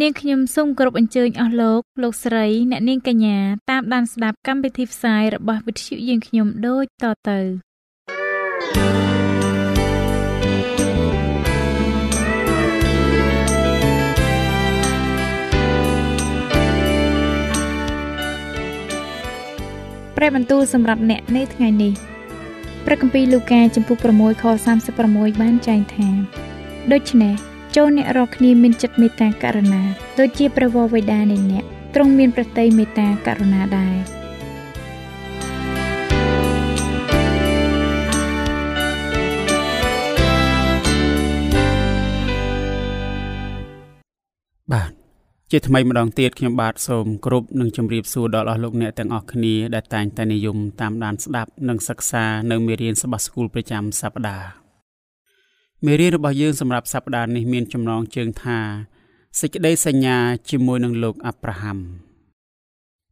នាងខ្ញុំសូមគោរពអញ្ជើញអស់លោកលោកស្រីអ្នកនាងកញ្ញាតាមដានស្ដាប់កម្មវិធីផ្សាយរបស់វិទ្យុយើងខ្ញុំដូចតទៅព្រះបន្ទូលសម្រាប់អ្នកនៅថ្ងៃនេះព្រះគម្ពីរលូកាចំពុក6ខ36បានចែងថាដូច្នេះ ចូលអ្នករាល់គ្នាមានចិត្តមេត្តាករុណាដូចជាព្រះវរបិតានៃអ្នកទ្រង់មានប្រតិមេត្តាករុណាដែរបាទជាថ្មីម្ដងទៀតខ្ញុំបាទសូមគោរពនិងជម្រាបសួរដល់អស់លោកអ្នកទាំងអស់គ្នាដែលតែងតែនិយមតាមដានស្ដាប់និងសិក្សានៅមេរៀនសបាស្គូលប្រចាំសប្ដាហ៍ មេរៀនរបស់យើងសម្រាប់សប្តាហ៍នេះមានចំណងជើងថាសេចក្តីសញ្ញាជាមួយនឹងលោកអាប់រ៉ាហាំ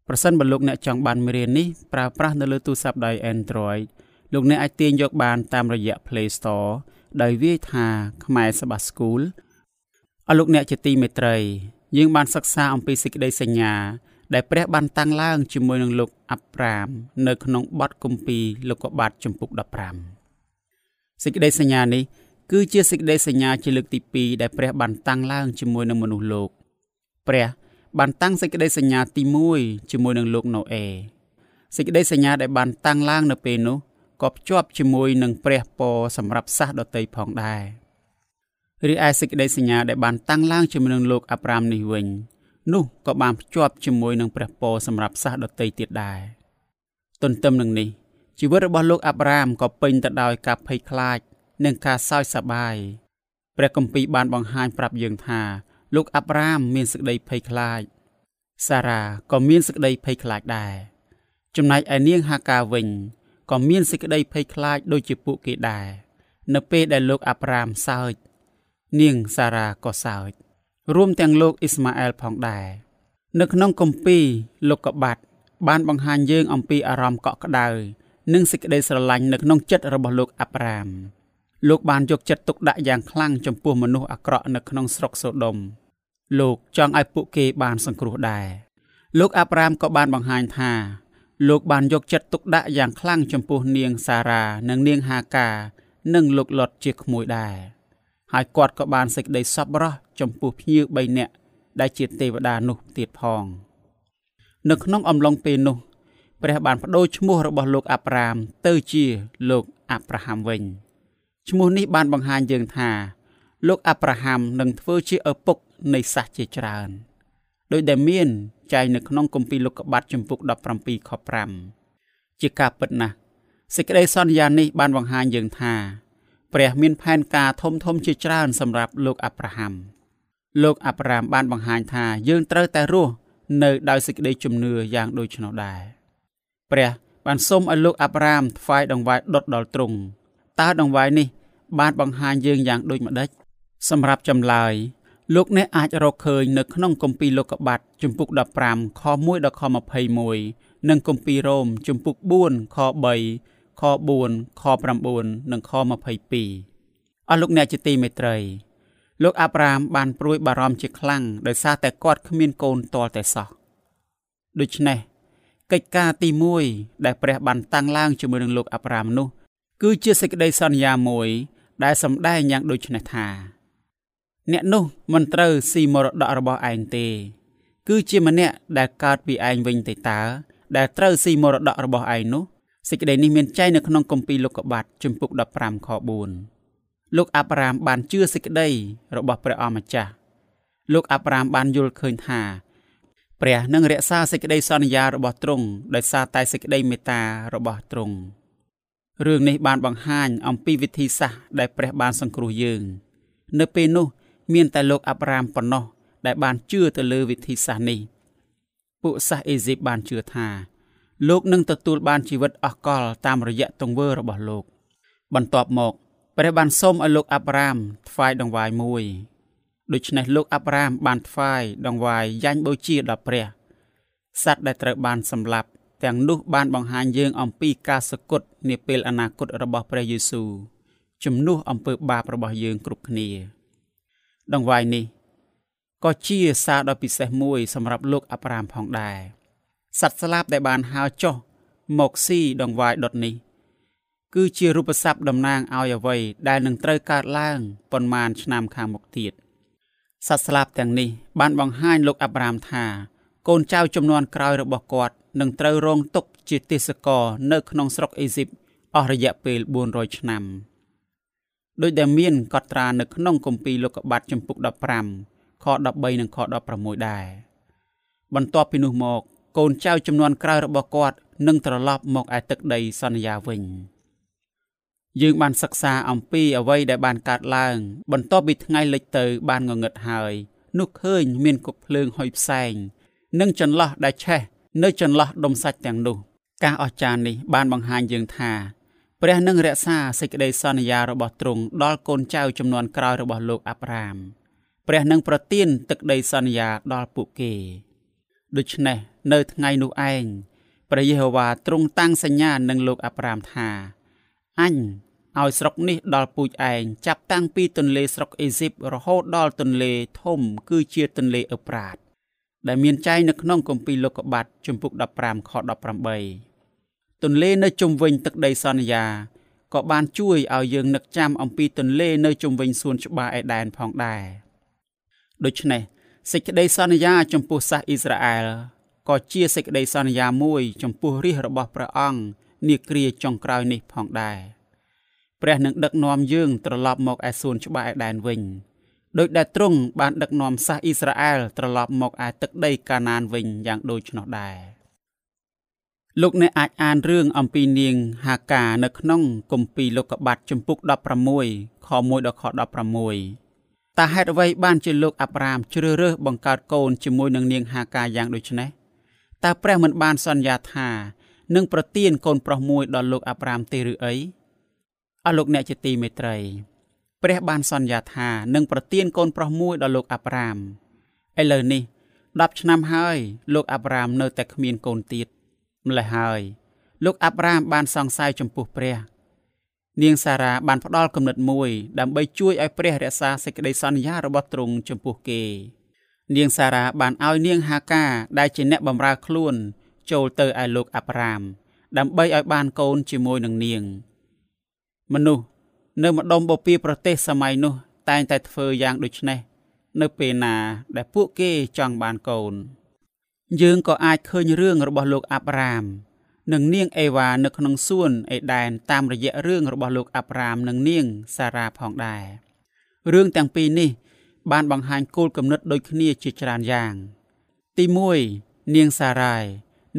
ប្រសិនបើលោកអ្នកចង់បានមេរៀននេះប្រើប្រាស់នៅលើទូរស័ព្ទដៃ Android លោកអ្នកអាចទាញយកបានតាមរយៈ Play Store ដោយវាយថាខ្មែរសបាស្គូលអស់លោកអ្នកជាទីមេត្រី យើងបានសិក្សាអំពីសេចក្តីសញ្ញា ដែលព្រះបានតាំងឡើងជាមួយនឹងលោកអាប់រ៉ាមនៅក្នុងបទគម្ពីរលោកុបាទចំពុក15សេចក្តីសញ្ញានេះ គឺជាសេចក្តីសញ្ញាជាលើកទី2ដែលព្រះបានតាំងឡើងជាមួយនឹងមនុស្សលោក ព្រះបានតាំងសេចក្តីសញ្ញាទី1ជាមួយនឹងលោកណូអេសេចក្តីសញ្ញាដែលបានតាំងឡើងនៅពេលនោះក៏ភ្ជាប់ជាមួយនឹងព្រះពរសម្រាប់សាសដតីផងដែររីឯសេចក្តីសញ្ញាដែលបានតាំងឡើងជាមួយនឹងលោកអាប់រ៉ាមនេះវិញ នោះក៏បានភ្ជាប់ជាមួយនឹងព្រះពរសម្រាប់សាសដតីទៀតដែរទន្ទឹមនឹងនេះជីវិតរបស់លោកអាប់រ៉ាមក៏ពេញទៅដោយការភ័យខ្លាច និងការសើចសប្បាយព្រះគម្ពីរបានបង្ហាញប្រាប់យើងថាលោកអាប់រ៉ាមមានសេចក្តីភ័យខ្លាចសារ៉ាក៏មានសេចក្តីភ័យខ្លាចដែរចំណែកឯនាងហាកាវិញក៏មានសេចក្តីភ័យខ្លាចដូចជាពួកគេដែរនៅពេលដែលលោកអាប់រ៉ាមសើចនាងសារ៉ាក៏សើចរួមទាំងលោកអ៊ីស្ម៉ាអែលផងដែរនៅក្នុងគម្ពីរលោកកបាត់បានបង្ហាញយើងអំពីអារម្មណ៍កក់ក្ដៅនិងសេចក្តីស្រឡាញ់នៅក្នុងចិត្តរបស់លោកអាប់រ៉ាម លោកបានយកចិត្តទុកដាក់យ៉ាងខ្លាំងចំពោះមនុស្សអាក្រក់នៅក្នុងស្រុកសូដុំលោកចង់ឲ្យពួកគេបានសង្គ្រោះដែរលោកអាប់រ៉ាមក៏បានបង្ហាញថា លោកបានយកចិត្តទុកដាក់យ៉ាងខ្លាំងចំពោះនាងសារ៉ានិងនាងហាកានិងលោកលុតជាក្មួយដែរហើយគាត់ក៏បានសេចក្តីសប្បុរសចំពោះភ្ញៀវ3នាក់ដែលជាទេវតានោះទៀតផង នៅក្នុងអំឡុងពេលនោះព្រះបានបដូរឈ្មោះរបស់លោកអាប់រ៉ាមទៅជាលោកអាប់រ៉ាហាំវិញ។ ឈ្មោះនេះបានបង្ហាញយើងថាលោកអាប់រ៉ាហាំនឹងធ្វើជាឪពុកនៃសាសជាច្រើនដោយដែលមានចែងនៅក្នុងគម្ពីរលោកុបាតចំពុក17ខ5ជាការពិតណាស់សេចក្តីសន្យានេះបានបង្ហាញយើងថា ព្រះមានផែនការធំធំជាច្រើនសម្រាប់លោកអាប់រ៉ាហាំលោកអាប់រ៉ាមបានបង្ហាញថាយើងត្រូវតែរស់នៅដោយសេចក្តីជំនឿយ៉ាងដូចនោះដែរព្រះបានសូមឲ្យលោកអាប់រ៉ាមថ្វាយដង្វាយដុតដល់ទ្រង់ តើដង្វាយនេះ បានបង្ហាញយើងយ៉ាងដូចម្ដេចសម្រាប់ចម្លើយលោកអ្នកអាចរកឃើញនៅក្នុងគម្ពីរលោកុបាតជំពូក15ខ1ដល់ខ21និងគម្ពីររ៉ូមជំពូក4ខ3ខ4ខ9និងខ22អស់លោកអ្នកជាទីមេត្រី លោកអាប់រ៉ាមបានព្រួយបារម្ភជាខ្លាំងដោយសារតែគាត់គ្មានកូនទាល់តែសោះដូច្នេះកិច្ចការទី1ដែលព្រះបានតាំងឡើងជាមួយនឹងលោកអាប់រ៉ាមនោះ គឺជាសេចក្តីសន្យាមួយ ដែលសម្ដែងយ៉ាងដូចនេះថា អ្នកនោះមិនត្រូវស៊ីមរតករបស់ឯងទេ គឺជាម្នាក់ដែលកើតពីឯងវិញទេតើដែលត្រូវស៊ីមរតករបស់ឯងនោះសេចក្តីនេះមានចែងនៅក្នុងគម្ពីរលោកុបាតជំពូក15ខ4លោកអាប់រ៉ាមបានជឿសេចក្តីរបស់ព្រះអម្ចាស់លោកអាប់រ៉ាមបានយល់ឃើញថាព្រះនឹងរក្សាសេចក្តីសន្យារបស់ទ្រង់ដោយសារតែសេចក្តីមេត្តារបស់ទ្រង់ រឿងនេះបានបង្ហាញអំពីវិធីសាស្ត្រដែលព្រះបានសង្គ្រោះយើង នៅពេលនោះ មានតែលោកអាប់រ៉ាមប៉ុណ្ណោះដែលបានជឿទៅលើវិធីសាស្ត្រនេះពួកសាសអេស៊ីបបានជឿថា លោកនឹងទទួលបានជីវិតអស់កលតាមរយៈទង្វើរបស់លោក បន្ទាប់មកព្រះបានសូមឲ្យលោកអាប់រ៉ាមថ្វាយដង្វាយមួយដូច្នេះលោកអាប់រ៉ាមបានថ្វាយដង្វាយយ៉ាញ់បូជាដល់ព្រះសត្វដែលត្រូវបានសម្លាប់ ទាំងនោះបានបង្ហាញយើងអំពីការសគត់នាពេលអនាគតរបស់ព្រះយេស៊ូវជំនួសអំពើបាបរបស់យើងគ្រប់គ្នា ដង្វាយនេះក៏ជាសារដ៏ពិសេសមួយសម្រាប់លោកអាប់រ៉ាមផងដែរសត្វស្លាបដែលបានហើចុះមកស៊ីដង្វាយដុតនេះ គឺជារូបស័ព្ទតំណាងឲ្យអ្វីដែលនឹងត្រូវកើតឡើងប៉ុន្មានឆ្នាំខាងមុខទៀតសត្វស្លាបទាំងនេះបានបង្ហាញលោកអាប់រ៉ាមថា កូនចៅចំនួនក្រោយរបស់គាត់នឹងត្រូវរងទុក្ខជាទេសករនៅក្នុងស្រុកអេស៊ីបអស់រយៈពេល400ឆ្នាំដោយដែលមានកត់ត្រានៅក្នុងគម្ពីរលោកុបាតចំពុក15ខ13និងខ16ដែរបន្ទាប់ពីនោះមក កូនចៅចំនួនក្រោយរបស់គាត់នឹងត្រឡប់មកឯទឹកដីសន្យាវិញយើងបានសិក្សាអំពីអ្វីដែលបានកើតឡើង បន្ទាប់ពីថ្ងៃលិចទៅបានងងឹតហើយនោះឃើញមានគុកភ្លើងហុយផ្សែង និងចន្លោះដែលឆេះនៅចន្លោះដុំសាច់ទាំងនោះ ការអស្ចារ្យនេះបានបង្ហាញយើងថាព្រះនឹងរក្សាសេចក្តីសន្យារបស់ទ្រង់ដល់កូនចៅចំនួនក្រោយរបស់លោកអាប់រ៉ាមព្រះនឹងប្រទានទឹកដីសន្យាដល់ពួកគេដូច្នេះនៅថ្ងៃនោះឯងព្រះយេហូវ៉ាទ្រង់តាំងសញ្ញានឹងលោកអាប់រ៉ាមថាអញឲ្យស្រុកនេះដល់ពូជឯងចាប់តាំងពីទន្លេស្រុកអេស៊ីបរហូតដល់ទន្លេធំគឺជាទន្លេអ៊ឺប្រាត ដែលមានចែងនៅក្នុងគម្ពីរលោកុបាតជំពូក15ខ18ទន្លេនៅជុំវិញទឹកដីសន្យាក៏បានជួយឲ្យយើងនឹកចាំអំពីទន្លេនៅជុំវិញសួនច្បារអេដែនផងដែរដូច្នេះសេចក្តីសន្យាចំពោះសាសអ៊ីស្រាអែលក៏ជាសេចក្តីសន្យាមួយចំពោះរាជរបស់ព្រះអង្គនាគ្រាចុងក្រោយនេះផងដែរព្រះនឹងដឹកនាំយើងត្រឡប់មកឯសួនច្បារអេដែនវិញ ដោយដែលទ្រង់បានដឹកនាំសាសអ៊ីស្រាអែលត្រឡប់មកឯទឹកដីកាណានវិញយ៉ាងដូចនោះដែរលោកអ្នកអាចអានរឿងអំពីនាងហាកានៅក្នុងគម្ពីរលោកុបាតជំពូក16ខ1ដល់ខ16តើហេតុអ្វីបានជាលោកអាប់រ៉ាមជ្រើសរើសបង្កើតកូនជាមួយនឹងនាងហាកាយ៉ាងដូចនេះតើព្រះមិនបានសន្យាថានឹងប្រទានកូនប្រុសមួយដល់លោកអាប់រ៉ាមទេឬអីអស់លោកអ្នកជាទីមេត្រី ព្រះបានសន្យាថានឹងប្រទានកូនប្រុសមួយដល់លោកអាប់រ៉ាមឥឡូវនេះ10ឆ្នាំហើយលោកអាប់រ៉ាមនៅតែគ្មានកូនទៀតម្ល៉េះហើយលោកអាប់រ៉ាមបានសង្ស័យចំពោះព្រះ នាងសារ៉ាបានផ្ដល់គំនិតមួយ ដើម្បីជួយឲ្យព្រះរក្សាសេចក្តីសន្យារបស់ទ្រង់ចំពោះគេ នាងសារ៉ាបានឲ្យនាងហាកាដែលជាអ្នកបម្រើខ្លួន ចូលទៅឯលោកអាប់រ៉ាមដើម្បីឲ្យបានកូនជាមួយនឹងនាង មនុស្ស នៅម្ដុំបពីប្រទេសសម័យនោះ តែងតែធ្វើយ៉ាងដូចនេះនៅពេលណាដែលពួកគេចង់បានកូន យើងក៏អាចឃើញរឿងរបស់លោកអាប់រ៉ាម និងនាងអេវ៉ានៅក្នុងសួនអេដែនតាមរយៈរឿងរបស់លោកអាប់រ៉ាមនិងនាងសារ៉ាផងដែររឿងទាំងពីរនេះ បានបង្ហាញគោលគំនិតដូចគ្នាជាច្រើនយ៉ាង ទី1នាងសារ៉ាយ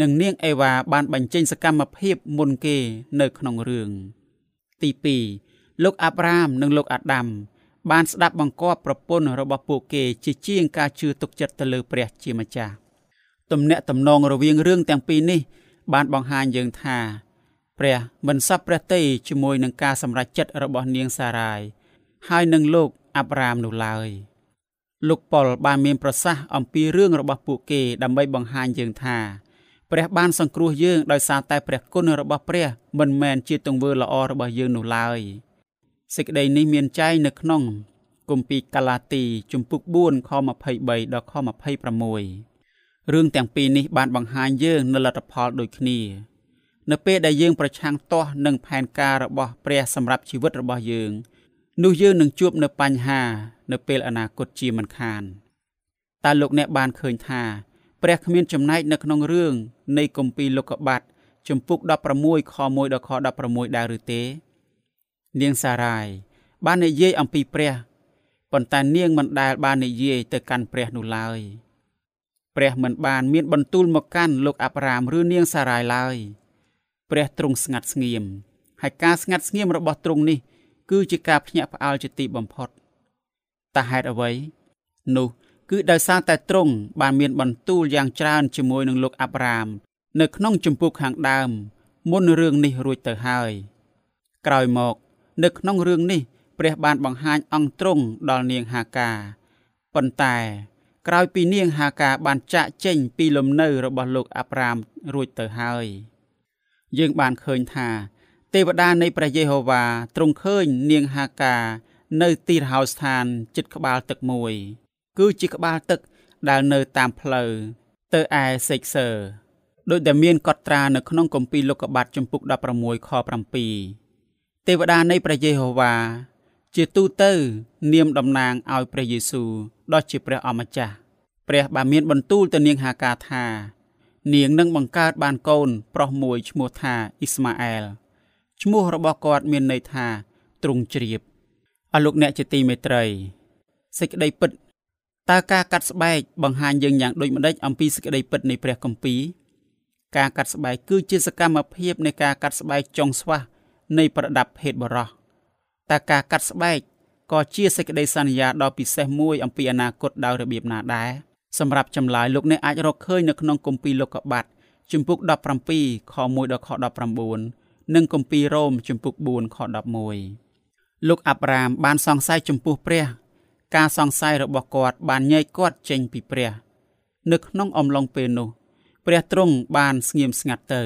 និងនាងអេវ៉ាបានបញ្ចេញសកម្មភាពមុនគេនៅក្នុងរឿងទី2 លោកអាប់រ៉ាមនិងលោកអាដាមបានស្ដាប់បង្គាប់ប្រពន្ធរបស់ពួកគេជាជាងការជឿទុកចិត្តទៅលើព្រះជាម្ចាស់ទំនាក់ទំនងរវាងរឿងទាំងពីរនេះ បានបង្ហាញយើងថាព្រះមិនសពព្រះទេជាមួយនឹងការសម្រេចចិត្តរបស់នាងសារ៉ាយហើយនឹងលោកអាប់រ៉ាមនោះឡើយលោកប៉ុលបានមានប្រសាសន៍អំពីរឿងរបស់ពួកគេដើម្បីបង្ហាញយើងថាព្រះបានសង្គ្រោះយើងដោយសារតែព្រះគុណរបស់ព្រះមិនមែនជាទង្វើល្អរបស់យើងនោះឡើយ។ សេចក្តីនេះមានចែងនៅក្នុងគម្ពីរកាឡាទីជំពូក4ខ23ដល់ខ26រឿងទាំងពីរនេះបានបង្ហាញយើងនូវលទ្ធផលដូចគ្នា នៅពេលដែលយើងប្រឆាំងទាស់នឹងផែនការរបស់ព្រះសម្រាប់ជីវិតរបស់យើង នោះយើងនឹងជួបនៅបញ្ហា នៅពេលអនាគតជាមិនខានតើលោកអ្នកបានឃើញថាព្រះគ្មានចំណែកនៅក្នុងរឿងនៃគម្ពីរលោកុបាតជំពូក16ខ1ដល់ខ16ដែរឬទេ នាងសារ៉ាយបាននិយាយអំពីព្រះប៉ុន្តែនាងមិនដែលបាននិយាយទៅកាន់ព្រះនោះឡើយព្រះមិនបានមានបន្ទូលមកកាន់លោកអាប់រ៉ាមឬនាងសារ៉ាយឡើយព្រះទ្រង់ស្ងាត់ស្ងៀមហើយការស្ងាត់ស្ងៀមរបស់ទ្រង់នេះ គឺជាការភ្ញាក់ផ្អើលជាទីបំផុតតើហេតុអ្វី នោះ គឺដោយសារតែទ្រង់បានមានបន្ទូលយ៉ាងច្រើនជាមួយនឹងលោកអាប់រ៉ាម នៅក្នុងជំពូកខាងដើម មុនរឿងនេះរួចទៅហើយ ក្រោយមក នៅក្នុងរឿងនេះ ព្រះបានបង្ហាញអង្គទ្រង់ដល់នាងហាកាប៉ុន្តែក្រោយពីនាងហាកាបានចាក់ចេញពីលំនៅរបស់លោកអាប់រ៉ាមរួចទៅហើយ យើងបានឃើញថា ទេវតានៃព្រះយេហូវ៉ាទ្រង់ឃើញនាងហាកានៅទីរហោស្ថានចិត្តក្បាលទឹកមួយ គឺជាក្បាលទឹកដែលនៅតាមផ្លូវទៅឯសេកសឺដោយដែលមានកត់ត្រានៅក្នុងគម្ពីរលោកុបាតចំពុក16ខ7 ទេវតានៃព្រះយេហូវ៉ាជាទូទៅ នាមតំណាងឲ្យព្រះយេស៊ូវដ៏ជាព្រះអម្ចាស់ព្រះបានមានបន្ទូលទៅនាងហាកាថា នាងនឹងបង្កើតបានកូនប្រុសមួយឈ្មោះថាអ៊ីស្ម៉ាអែលឈ្មោះរបស់គាត់មានន័យថាទ្រង់ជ្រាបអស់លោកអ្នកជាទីមេត្រីសេចក្តីពិតតើការកាត់ស្បែកបង្ហាញយើងយ៉ាងដូចម្តេចអំពីសេចក្តីពិតនៃព្រះគម្ពីរការកាត់ស្បែកគឺជាសកម្មភាពនៃការកាត់ស្បែកចុងស្វះ នៃប្រដាប់ភេទបរោះតែការកាត់ស្បែកក៏ជាសេចក្តីសន្យាដ៏ពិសេសមួយអំពីអនាគតដោយរបៀបណាដែរសម្រាប់ចម្លើយលោកអ្នកអាចរកឃើញនៅក្នុងគម្ពីរលោកុបាតជំពូក17ខ1ដល់ខ19និងគម្ពីររ៉ូមជំពូក4ខ11លោកអាប់រ៉ាមបានសង្ស័យចំពោះព្រះ ការសង្ស័យរបស់គាត់បានញែកគាត់ចេញពីព្រះ នៅក្នុងអំឡុងពេលនោះ ព្រះទ្រង់បានស្ងៀមស្ងាត់ទៅ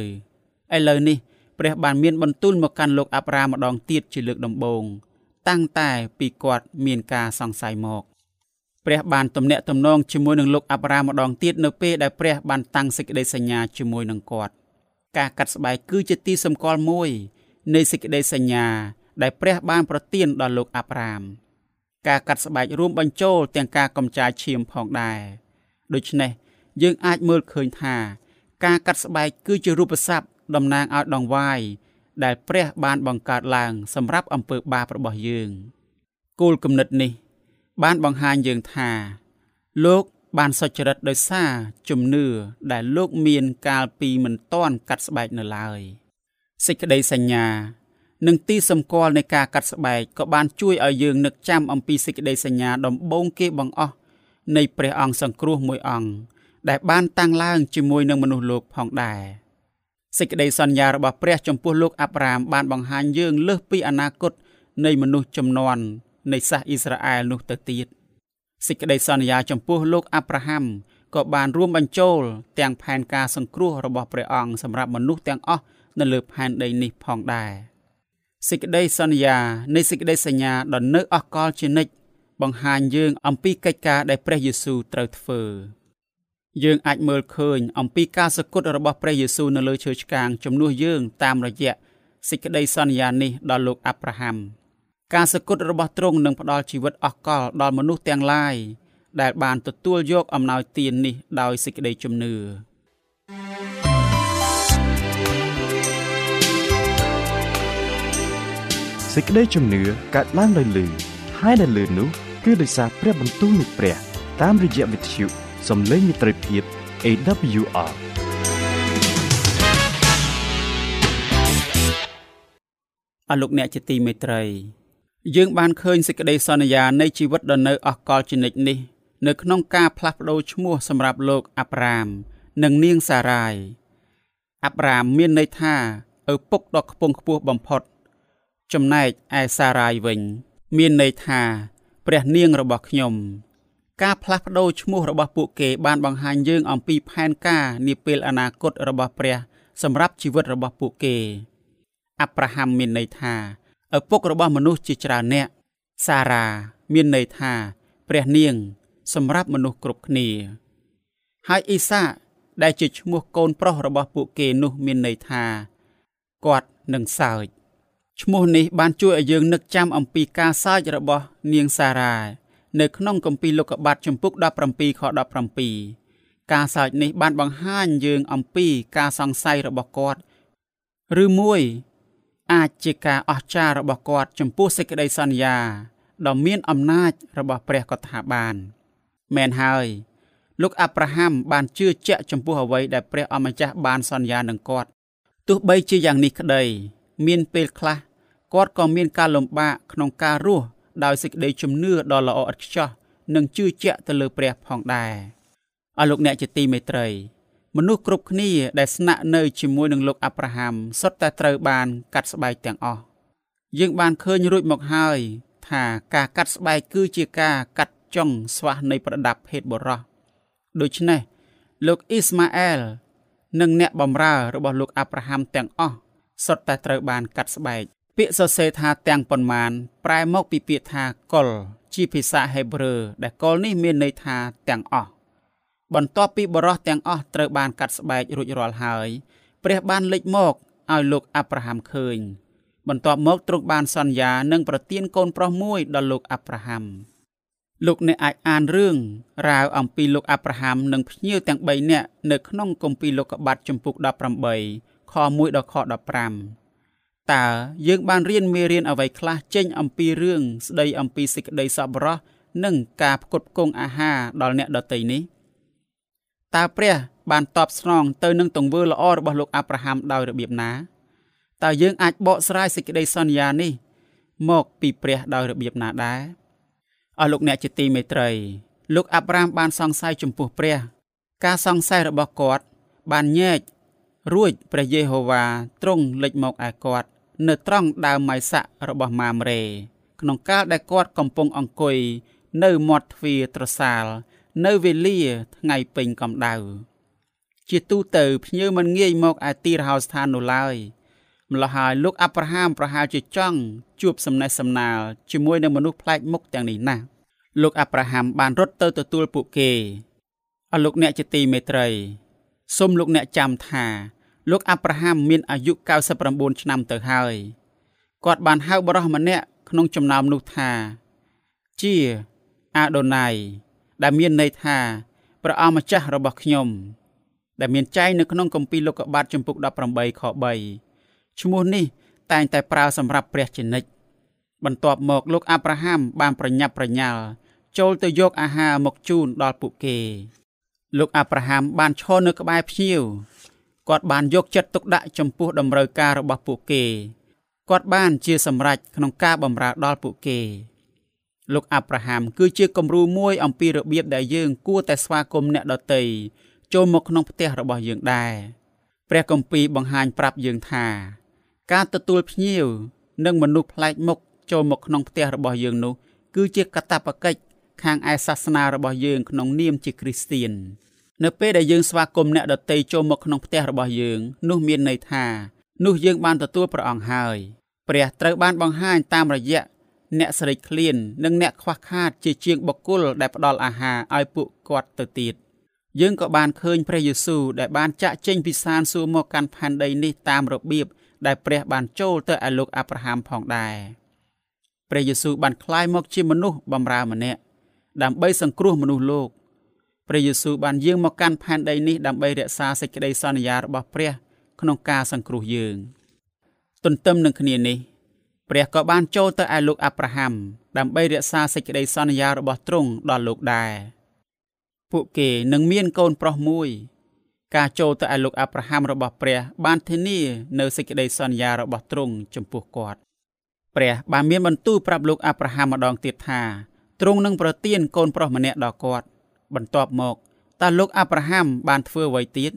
ឥឡូវនេះ ព្រះបានមានបន្ទូលមកកាន់លោកអាប់រ៉ាមម្ដងទៀតជាលើកដំបូងតាំងតែពីគាត់មានការសង្ស័យមកព្រះបានទំនាក់ទំនងជាមួយនឹងលោកអាប់រ៉ាមម្ដងទៀតនៅពេលដែលព្រះបានតាំងសេចក្តីសញ្ញាជាមួយនឹងគាត់ការកាត់ស្បែកគឺជាទីសម្គាល់មួយនៃសេចក្តីសញ្ញា ដែលព្រះបានប្រទានដល់លោកអាប់រ៉ាមការកាត់ស្បែករួមបញ្ចូលទាំងការកំចាយឈាមផងដែរដូច្នេះយើងអាចមើលឃើញថា ការកាត់ស្បែកគឺជារូបស័ព្ទ តំណាងឲ្យដងវាយដែលព្រះបានបង្កើតឡើង សម្រាប់អំពើបាបរបស់យើងគោលគំនិតនេះ បានបង្ហាញយើងថា លោកបានសុចរិតដោយសារជំនឿដែលលោកមានកាលពីមិនទាន់កាត់ស្បែកនៅឡើយសេចក្តីសញ្ញានិងទីសម្គាល់នៃការកាត់ស្បែកក៏បានជួយឲ្យយើងនឹកចាំអំពីសេចក្តីសញ្ញាដំបូងគេបង្អស់នៃព្រះអង្គសង្គ្រោះមួយអង្គដែលបានតាំងឡើងជាមួយនឹងមនុស្សលោកផងដែរ សេចក្តីសន្យារបស់ព្រះចំពោះលោកអាប់រ៉ាមបានបង្ហាញយើងលើសពីអនាគតនៃមនុស្សចំនួននៃសាសអ៊ីស្រាអែលនោះទៅទៀតសេចក្តីសន្យាចំពោះលោកអាប់រ៉ាហាំក៏បានរួមបញ្ចូលទាំងផែនការសង្គ្រោះរបស់ព្រះអង្គសម្រាប់មនុស្សទាំងអស់នៅលើផែនដីនេះផងដែរសេចក្តីសន្យានៃសេចក្តីសញ្ញាដ៏នៅអកលជានិច្ចបង្ហាញយើងអំពីកិច្ចការដែលព្រះយេស៊ូវត្រូវធ្វើ យើងអាចមើលឃើញអំពីការសគត់របស់ព្រះយេស៊ូវនៅលើឈើឆ្កាងជំនួសយើងតាមរយៈសេចក្តីសន្យានេះដល់លោកអាប់រ៉ាហាំការសគត់របស់ទ្រង់នឹងផ្ដល់ជីវិតអស់កលដល់មនុស្សទាំងឡាយដែលបានទទួលយកអំណោយទាននេះដោយសេចក្តីជំនឿសេចក្តីជំនឿកើតឡើងដោយលឺហើយដែលលឺនោះគឺដោយសារព្រះបន្ទូលនៃព្រះតាមរយៈវិទ្យុ សំឡេងមិត្តភាព AWR អរលោកអ្នកជាទីមេត្រី យើងបានឃើញសេចក្តីសន្យានៃជីវិតដ៏នៅអកលជានិច្ចនេះ នៅក្នុងការផ្លាស់ប្ដូរឈ្មោះសម្រាប់លោកអាប់រ៉ាម និងនាងសារ៉ាយអាប់រ៉ាមមានន័យថាឪពុកដ៏ខ្ពង់ខ្ពស់បំផុត ចំណែកឯសារ៉ាយវិញ មានន័យថា ព្រះនាងរបស់ខ្ញុំ ការផ្លាស់ប្ដូរឈ្មោះរបស់ពួកគេបានបង្ហាញយើងអំពីផែនការនាពេលអនាគតរបស់ព្រះសម្រាប់ជីវិតរបស់ពួកគេអាប់រ៉ាហាំមានន័យថាឪពុករបស់មនុស្សជាច្រើនអ្នកសារ៉ាមានន័យថា ព្រះនាង សម្រាប់មនុស្សគ្រប់គ្នា ហើយអ៊ីសាដែលជាឈ្មោះកូនប្រុសរបស់ពួកគេនោះមានន័យថាគាត់នឹងសើចឈ្មោះនេះបានជួយឲ្យយើងនឹកចាំអំពីការសើចរបស់នាងសារ៉ា នៅក្នុងគម្ពីរលោកុបាតចំពុក17ខ17ការសើចនេះបានបង្ហាញយើងអំពីការសង្ស័យរបស់គាត់ឬមួយអាចជាការអស្ចារ្យរបស់គាត់ចំពោះសេចក្តីសន្យាដ៏មានអំណាចរបស់ព្រះក៏ថាបានមែនហើយលោកអាប់រ៉ាហាំបានជឿជាក់ចំពោះអ្វីដែលព្រះអម្ចាស់បានសន្យានឹងគាត់ទោះបីជាយ៉ាងនេះក្តី មានពេលខ្លះគាត់ក៏មានការលំបាកក្នុងការរស់ ដោយសេចក្តីជំនឿដ៏ល្អឥតខ្ចោះនិងជឿជាក់ទៅលើព្រះផងដែរអស់លោកអ្នកជាទីមេត្រីមនុស្សគ្រប់គ្នាដែលស្នាក់នៅជាមួយនឹងលោកអាប់រ៉ាហាំសុទ្ធតែត្រូវបានកាត់ស្បែកទាំងអស់យើងបានឃើញរួចមកហើយថាការកាត់ស្បែកគឺជាការកាត់ចុងស្វះនៃប្រដាប់ភេទបុរសដូច្នេះលោកអ៊ីស្ម៉ាអែលនិងអ្នកបម្រើរបស់លោកអាប់រ៉ាហាំទាំងអស់សុទ្ធតែត្រូវបានកាត់ស្បែក ពាក្យសរសេរថាទាំងប៉ុន្មាន ប្រែមកពីពាក្យថាកុលជាភាសាហេប្រឺដែលកុលនេះមានន័យថាទាំងអស់បន្ទាប់ពីបរោះទាំងអស់ត្រូវបានកាត់ស្បែករួចរាល់ហើយ ព្រះបានលេចមកឲ្យលោកអាប់រ៉ាហាំឃើញ បន្ទាប់មកទ្រង់បានសន្យានឹងប្រទានកូនប្រុសមួយដល់លោកអាប់រ៉ាហាំលោកអ្នកអាចអានរឿងរាវអំពីលោកអាប់រ៉ាហាំនិងភ្ញៀវទាំង3នាក់នៅក្នុងគម្ពីរលោកុបាតចំពុក18ខ1ដល់ខ15 តើយើងបានរៀនមេរៀនអ្វីខ្លះចេញអំពីរឿងស្ដីអំពីសេចក្តីសប្បុរសនិងការផ្គត់ផ្គង់អាហារដល់អ្នកដទៃនេះតើព្រះបានតបស្នងទៅនឹងទង្វើល្អរបស់លោកអាប់រ៉ាហាំដោយរបៀបណាតើយើងអាចបកស្រាយសេចក្តីសន្យានេះ មកពីព្រះដោយរបៀបណាដែរអស់លោកអ្នកជាទីមេត្រី លោកអាប់រ៉ាមបានសង្ស័យចំពោះព្រះ ការសង្ស័យរបស់គាត់បានញែករួចព្រះយេហូវ៉ាទ្រង់លេចមកឯគាត់ នៅត្រង់ដើមម៉ៃសាក់របស់ម៉ាមរេ ក្នុងកាលដែលគាត់កំពុងអង្គុយនៅមាត់ទ្វារត្រសាល នៅវេលាថ្ងៃពេញកម្ដៅជាទូទៅភ្ញៀវមិនងាយមកឯទីរហោស្ថាននោះឡើយម្ល៉េះហើយលោកអាប់រ៉ាហាំប្រហែលជាចង់ជួបសំណេះសំណាលជាមួយនឹងមនុស្សប្លែកមុខទាំងនេះណាស់លោកអាប់រ៉ាហាំបានរត់ទៅទទួលពួកគេអស់លោកអ្នកជាទីមេត្រីសូមលោកអ្នកចាំថា លោកអាប់រ៉ាហាំមានអាយុ99ឆ្នាំទៅហើយគាត់បានហៅបរិះម្នាក់ក្នុងចំណោមនោះថា ជាអាដូណៃដែលមានន័យថាព្រះអង្គម្ចាស់របស់ខ្ញុំ ដែលមានចែងនៅក្នុងគម្ពីរលោកុបាទចំពុក18ខ3ឈ្មោះនេះតែងតែប្រើសម្រាប់ព្រះជានិច្ចបន្ទាប់មកលោកអាប់រ៉ាហាំបានប្រញាប់ប្រញាល់ចូលទៅយកអាហារមកជូនដល់ពួកគេ លោកអាប់រ៉ាហាំបានឈរនៅក្បែរភ្ញៀវ គាត់បានយកចិត្តទុកដាក់ចំពោះតម្រូវការរបស់ពួកគេគាត់បានជាសម្រេចក្នុងការបម្រើដល់ពួកគេ លោកអាប់រ៉ាហាំគឺជាគំរូមួយអំពីរបៀបដែលយើងគួរតែស្វាគមន៍អ្នកដទៃចូលមកក្នុងផ្ទះរបស់យើងដែរព្រះគម្ពីរបង្ហាញប្រាប់យើងថា ការទទួលភ្ញៀវនិងមនុស្សប្លែកមុខចូលមកក្នុងផ្ទះរបស់យើងនោះ គឺជាកាតព្វកិច្ចខាងឯសាសនារបស់យើងក្នុងនាមជាគ្រីស្ទៀន នៅពេលដែលយើងស្វាគមន៍អ្នកដទៃចូលមកក្នុងផ្ទះរបស់យើងនោះមានន័យថានោះយើងបានទទួលព្រះអង្គហើយព្រះត្រូវបានបង្ហាញតាមរយៈអ្នកស្រេកឃ្លាន និងអ្នកខ្វះខាតជាជាងបុគ្គលដែលផ្ដល់អាហារឲ្យពួកគាត់ទៅទៀតយើងក៏បានឃើញព្រះយេស៊ូវដែលបានចាក់ចេញពីសានសួគ៌មកកាន់ផែនដីនេះតាមរបៀបដែលព្រះបានចូលទៅឲ្យលោកអាប់រ៉ាហាំផងដែរព្រះយេស៊ូវបានក្លាយមកជាមនុស្សបម្រើម្នាក់ដើម្បីសង្គ្រោះមនុស្សលោក ព្រះយេស៊ូវបានយាងមកកាន់ផែនដីនេះដើម្បីរក្សាសេចក្តីសន្យារបស់ព្រះ ក្នុងការសង្គ្រោះយើង ទន្ទឹមនឹងគ្នានេះព្រះក៏បានចូលទៅឯលោកអាប់រ៉ាហាំដើម្បីរក្សាសេចក្តីសន្យារបស់ទ្រង់ដល់លោកដែរពួកគេនឹងមានកូនប្រុសមួយ ការចូលទៅឯលោកអាប់រ៉ាហាំរបស់ព្រះ បានធានានៅសេចក្តីសន្យារបស់ទ្រង់ចំពោះគាត់ព្រះបានមានបន្ទូលប្រាប់លោកអាប់រ៉ាហាំម្ដងទៀតថាទ្រង់នឹងប្រទានកូនប្រុសម្នាក់ដល់គាត់ បន្ទាប់មកតើលោកអាប់រ៉ាហាំបានធ្វើអ្វីទៀត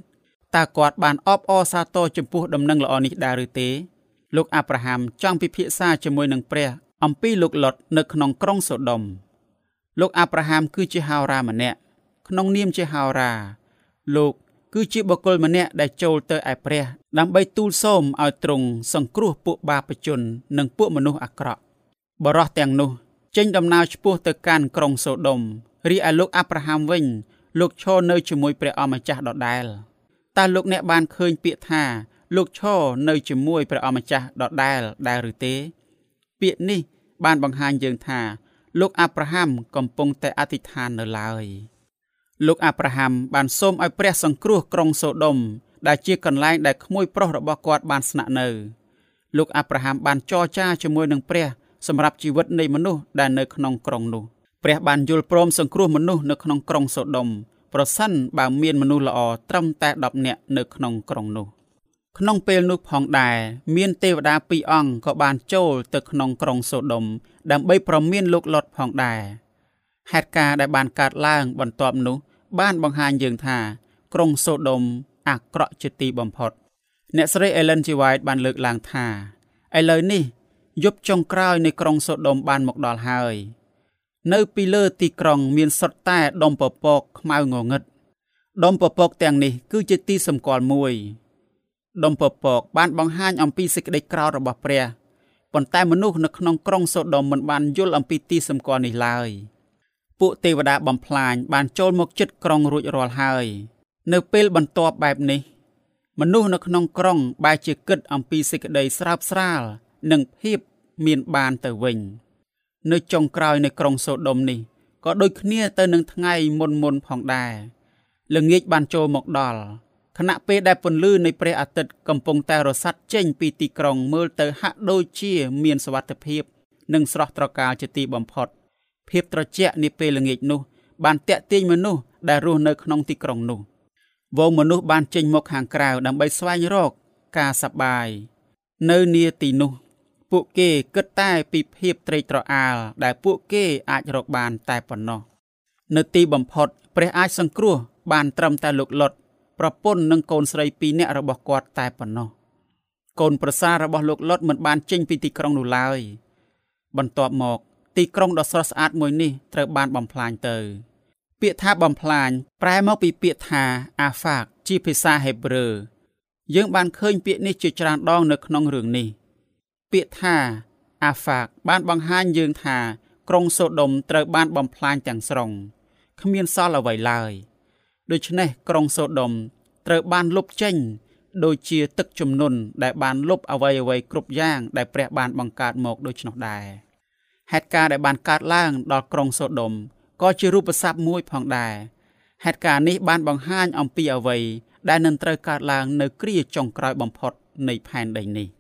តើគាត់បានអបអរសាទរចំពោះដំណឹងល្អនេះដែរឬទេលោកអាប់រ៉ាហាំចង់ពិភាក្សាជាមួយនឹងព្រះអំពីលោកលុតនៅក្នុងក្រុងសូដុំលោកអាប់រ៉ាហាំគឺជាហោរាម្នាក់ក្នុងនាមជាហោរា លោកគឺជាបុគ្គលម្នាក់ដែលចូលទៅឯព្រះ ដើម្បីទូលសូមឲ្យទ្រង់សង្គ្រោះពួកបាបជន និងពួកមនុស្សអាក្រក់បរោះទាំងនោះចេញដំណើរឆ្ពោះទៅកាន់ក្រុងសូដុំ រីឯលោកអាប់រ៉ាហាំវិញ លោកឈរនៅជាមួយព្រះអម្ចាស់ដដែលតើលោកអ្នកបានឃើញពាក្យថា លោកឈរនៅជាមួយព្រះអម្ចាស់ដដែលដែរឬទេ ពាក្យនេះបានបង្ហាញយើងថា លោកអាប់រ៉ាហាំកំពុងតែអធិដ្ឋាននៅឡើយលោកអាប់រ៉ាហាំបានសូមឲ្យព្រះសង្គ្រោះក្រុងសូដុំដែលជាកន្លែងដែលក្មួយប្រុសរបស់គាត់បានស្នាក់នៅលោកអាប់រ៉ាហាំបានចរចាជាមួយនឹងព្រះសម្រាប់ជីវិតនៃមនុស្សដែលនៅក្នុងក្រុងនោះ ព្រះបានយល់ព្រមសង្គ្រោះមនុស្សនៅក្នុងក្រុងសូដុំប្រសិនបើមានមនុស្សល្អត្រឹមតែ10នាក់នៅក្នុងក្រុងនោះ ក្នុងពេលនោះផងដែរមានទេវតាពីរអង្គក៏បានចូលទៅក្នុងក្រុងសូដុំដើម្បីប្រមានលោកលុតផងដែរហេតុការណ៍ដែលបានកើតឡើងបន្ទាប់នោះ បានបង្ហាញយើងថា ក្រុងសូដុំអាក្រក់ជាទីបំផុត អ្នកស្រី Ellen G. White បានលើកឡើងថាឥឡូវនេះយប់ចុងក្រោយនៃក្រុងសូដុំបានមកដល់ហើយ នៅពីលើទីក្រុងមានសុទ្ធតែដុំពពកខ្មៅងងឹតដុំពពកទាំងនេះគឺជាទីសម្គាល់មួយដុំពពកបានបង្ហាញអំពីសេចក្តីក្រោធរបស់ព្រះប៉ុន្តែមនុស្សនៅក្នុងក្រុងសូដុំមិនបានយល់អំពីទីសម្គាល់នេះឡើយពួកទេវតាបំផ្លាញបានចូលមកជិតក្រុងរួចរាល់ហើយនៅពេលបន្ទាប់បែបនេះ មនុស្សនៅក្នុងក្រុងបែរជាគិតអំពីសេចក្តីស្រើបស្រាលនិងភាពមានបានទៅវិញ នៅចុងក្រោយនៃក្រុងសូដុំនេះក៏ដូចគ្នាទៅនឹងថ្ងៃមុនមុនផងដែរល្ងាចបានចូលមកដល់ខណៈពេលដែលពន្លឺនៃព្រះអាទិត្យកំពុងតែរសាត់ចេញពីទីក្រុងមើលទៅហាក់ដូចជាមានសវត្ថភាព និងស្រស់ត្រកាលជាទីបំផុត ភាពត្រជាក់នាពេលល្ងាចនោះ បានតាក់ទាញមនុស្សដែលរស់នៅក្នុងទីក្រុងនោះវងមនុស្សបានចេញមកខាងក្រៅដើម្បីស្វែងរក ការសប្បាយនៅនាទីនោះ ពួកគេគិតតែពីភាពត្រេកត្រអាលដែលពួកគេអាចរកបានតែប៉ុណ្ណោះនៅទីបំផុតព្រះអាចសង្គ្រោះបានត្រឹមតែលោកលុតប្រពន្ធនិងកូនស្រីពីរនាក់របស់គាត់តែប៉ុណ្ណោះកូនប្រសាររបស់លោកលុតមិនបានចេញពីទីក្រុងនោះឡើយបន្ទាប់មក ទីក្រុងដ៏ស្រស់ស្អាតមួយនេះត្រូវបានបំផ្លាញទៅ ពាក្យថាបំផ្លាញប្រែមកពីពាក្យថាអាហ្វាកជាភាសាហេប្រឺយើងបានឃើញពាក្យនេះជាច្រើនដងនៅក្នុងរឿងនេះ ពាក្យថាអាហ្វាកបានបង្ហាញយើងថា ក្រុងសូដុំត្រូវបានបំផ្លាញទាំងស្រុងគ្មានសល់អ្វីឡើយដូច្នេះក្រុងសូដុំត្រូវបានលុបចេញ ដូចជាទឹកជំនន់ដែលបានលុបអ្វីអ្វីគ្រប់យ៉ាងដែលព្រះបានបង្កើតមកដូច្នោះដែរហេតុការណ៍ដែលបានកើតឡើងដល់ក្រុងសូដុំក៏ជារូបស័ព្ទមួយផងដែរហេតុការណ៍នេះបានបង្ហាញអំពីអ្វីដែលនឹងត្រូវកើតឡើងនៅគ្រាចុងក្រោយបំផុតនៃផែនដីនេះ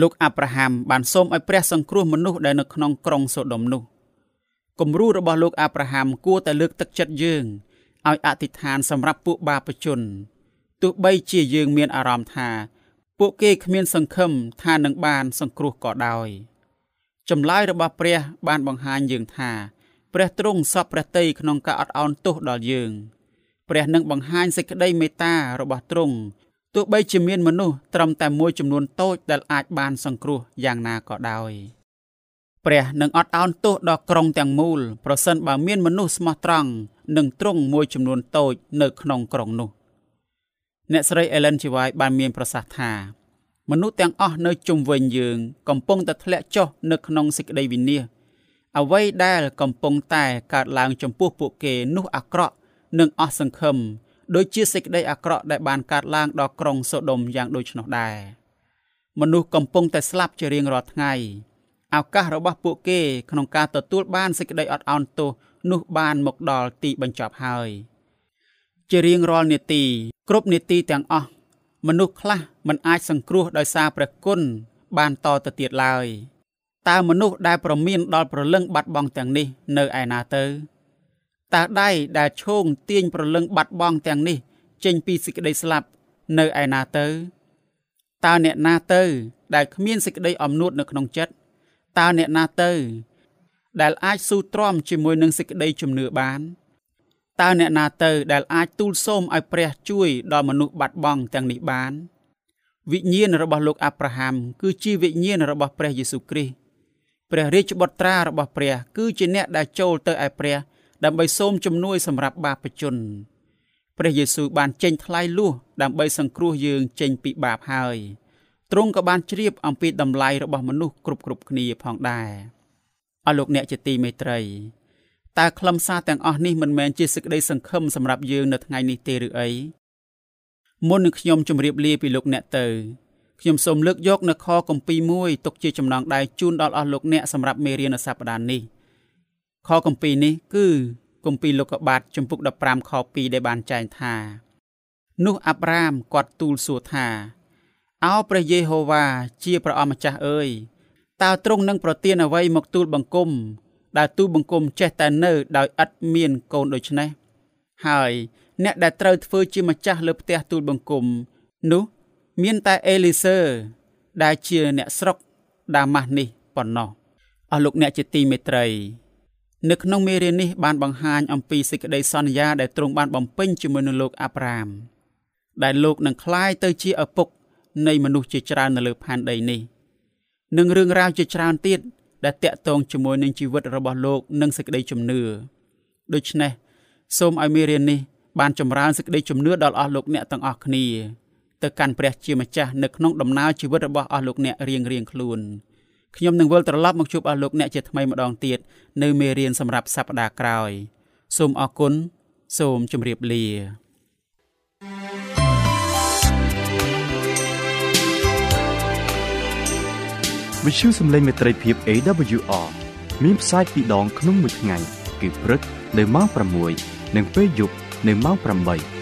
លោកអាប់រ៉ាហាំបានសូមឲ្យព្រះសង្គ្រោះមនុស្សដែលនៅក្នុងក្រុងសូដុំនោះគំរូរបស់លោកអាប់រ៉ាហាំគួរតែលើកទឹកចិត្តយើងឲ្យអធិដ្ឋានសម្រាប់ពួកបាបជនទោះបីជាយើងមានអារម្មណ៍ថា ពួកគេគ្មានសង្ឃឹមថានឹងបានសង្គ្រោះក៏ដោយចម្លើយរបស់ព្រះបានបង្ហាញយើងថា ព្រះទ្រង់សពព្រះតីក្នុងការអត់ឱនទោសដល់យើង ព្រះនឹងបង្ហាញសេចក្តីមេត្តារបស់ទ្រង់ ទោះបីជាមានមនុស្សត្រឹមតែមួយចំនួនតូចដែលអាចបានសង្គ្រោះយ៉ាងណាក៏ដោយព្រះនឹងអត់ឱនទោសដល់ក្រុងទាំងមូលប្រសិនបើមានមនុស្សស្មោះត្រង់និងទ្រង់មួយចំនួនតូចនៅក្នុងក្រុងនោះអ្នកស្រី Ellen G. White បានមានប្រសាសន៍ថាមនុស្សទាំងអស់នៅជុំវិញយើង កំពុងតែធ្លាក់ចុះនៅក្នុងសេចក្តីវិនាសអ្វីដែលកំពុងតែកើតឡើងចំពោះពួកគេនោះអាក្រក់និងអស់សង្ឃឹម ដូចជាសេចក្តីអាក្រក់ដែលបានកើតឡើងដល់ក្រុងសូដុំយ៉ាងដូចនោះដែរមនុស្សកំពុងតែស្លាប់ជារៀងរាល់ថ្ងៃឱកាសរបស់ពួកគេក្នុងការទទួលបានសេចក្តីអត់ឱនទោសនោះបានមកដល់ទីបញ្ចប់ហើយជារៀងរាល់នាទីគ្រប់នាទីទាំងអស់មនុស្សខ្លះមិនអាចសង្គ្រោះដោយសារព្រះគុណបានតទៅទៀតឡើយតើមនុស្សដែលប្រមានដល់ប្រលឹងបាត់បង់ទាំងនេះនៅឯណាទៅ តើដៃដែលឈោងទាញប្រលឹងបាត់បង់ទាំងនេះ ចេញពីសេចក្តីស្លាប់នៅឯណាទៅតើអ្នកណាទៅ ដែលគ្មានសេចក្តីអំនួតនៅក្នុងចិត្តតើអ្នកណាទៅ ដែលអាចស៊ូទ្រាំជាមួយនឹងសេចក្តីជំនឿបានតើអ្នកណាទៅដែលអាចទូលសូមឲ្យព្រះជួយដល់មនុស្សបាត់បង់ទាំងនេះបានវិញ្ញាណរបស់លោកអាប់រ៉ាហាំគឺជាវិញ្ញាណរបស់ព្រះយេស៊ូវគ្រីស្ទព្រះរាជបុត្រារបស់ព្រះ គឺជាអ្នកដែលចូលទៅឯព្រះ ដើម្បីសូមជំនួយសម្រាប់បាបជនព្រះយេស៊ូវបានចេញថ្លៃលួសដើម្បីសង្គ្រោះយើងចេញពីបាបហើយទ្រង់ក៏បានជ្រាបអំពីតម្លៃរបស់មនុស្សគ្រប់គ្រប់គ្នាផងដែរអស់លោកអ្នកជាទីមេត្រីតើខ្លឹមសារទាំងអស់នេះមិនមែនជាសេចក្តីសង្ឃឹមសម្រាប់យើងនៅថ្ងៃនេះទេឬអីមុននឹងខ្ញុំជម្រាបលាពីលោកអ្នកទៅខ្ញុំសូមលើកយកនៅខគម្ពីរមួយទុកជាចំណងដៃជូនដល់អស់លោកអ្នកសម្រាប់មេរៀននៅសប្តាហ៍នេះ ខគម្ពីរនេះគឺគម្ពីរលោកុបាទចំពុក15ខ2ដែលបានចែងថា នោះអាប់រ៉ាមគាត់ទូលសួរថាអោព្រះយេហូវ៉ាជាព្រះអម្ចាស់អើយតើទ្រង់នឹងប្រទានអ្វីមកទូលបង្គំដែលទូលបង្គំចេះតែនៅដោយឥតមានកូនដូច្នេះហើយអ្នកដែលត្រូវធ្វើជាម្ចាស់លើផ្ទះទូលបង្គំនោះមានតែអេលីសឺដែលជាអ្នកស្រុកដាម៉ាស់នេះប៉ុណ្ណោះអស់លោកអ្នកជាទីមេត្រី នៅក្នុងមេរៀននេះបានបង្ហាញអំពីសេចក្តីសន្យាដែលទ្រង់បានបំពេញជាមួយនឹងលោកអាប់រ៉ាមដែលលោកនឹងក្លាយទៅជាឪពុកនៃមនុស្សជាច្រើននៅលើផែនដីនេះនិងរឿងរ៉ាវជាច្រើនទៀតដែលតាក់ទងជាមួយនឹងជីវិតរបស់លោកនិងសេចក្តីជំនឿដូច្នេះសូមឲ្យមេរៀននេះបានចម្រើនសេចក្តីជំនឿដល់អស់លោកអ្នកទាំងអស់គ្នាទៅកាន់ព្រះជាម្ចាស់នៅក្នុងដំណើរជីវិតរបស់អស់លោកអ្នករៀងរៀងខ្លួន ខ្ញុំនឹងវិលត្រឡប់មកជួបអស់លោកអ្នកជាថ្មីម្ដងទៀតនៅមេរៀនសម្រាប់សប្តាហ៍ក្រោយ សូមអរគុណសូមជម្រាបលាវិទ្យុសំឡេងមេត្រីភាព AWR មានផ្សាយពីរដងក្នុងមួយថ្ងៃគឺព្រឹកនៅម៉ោង6និងពេលយប់នៅម៉ោង8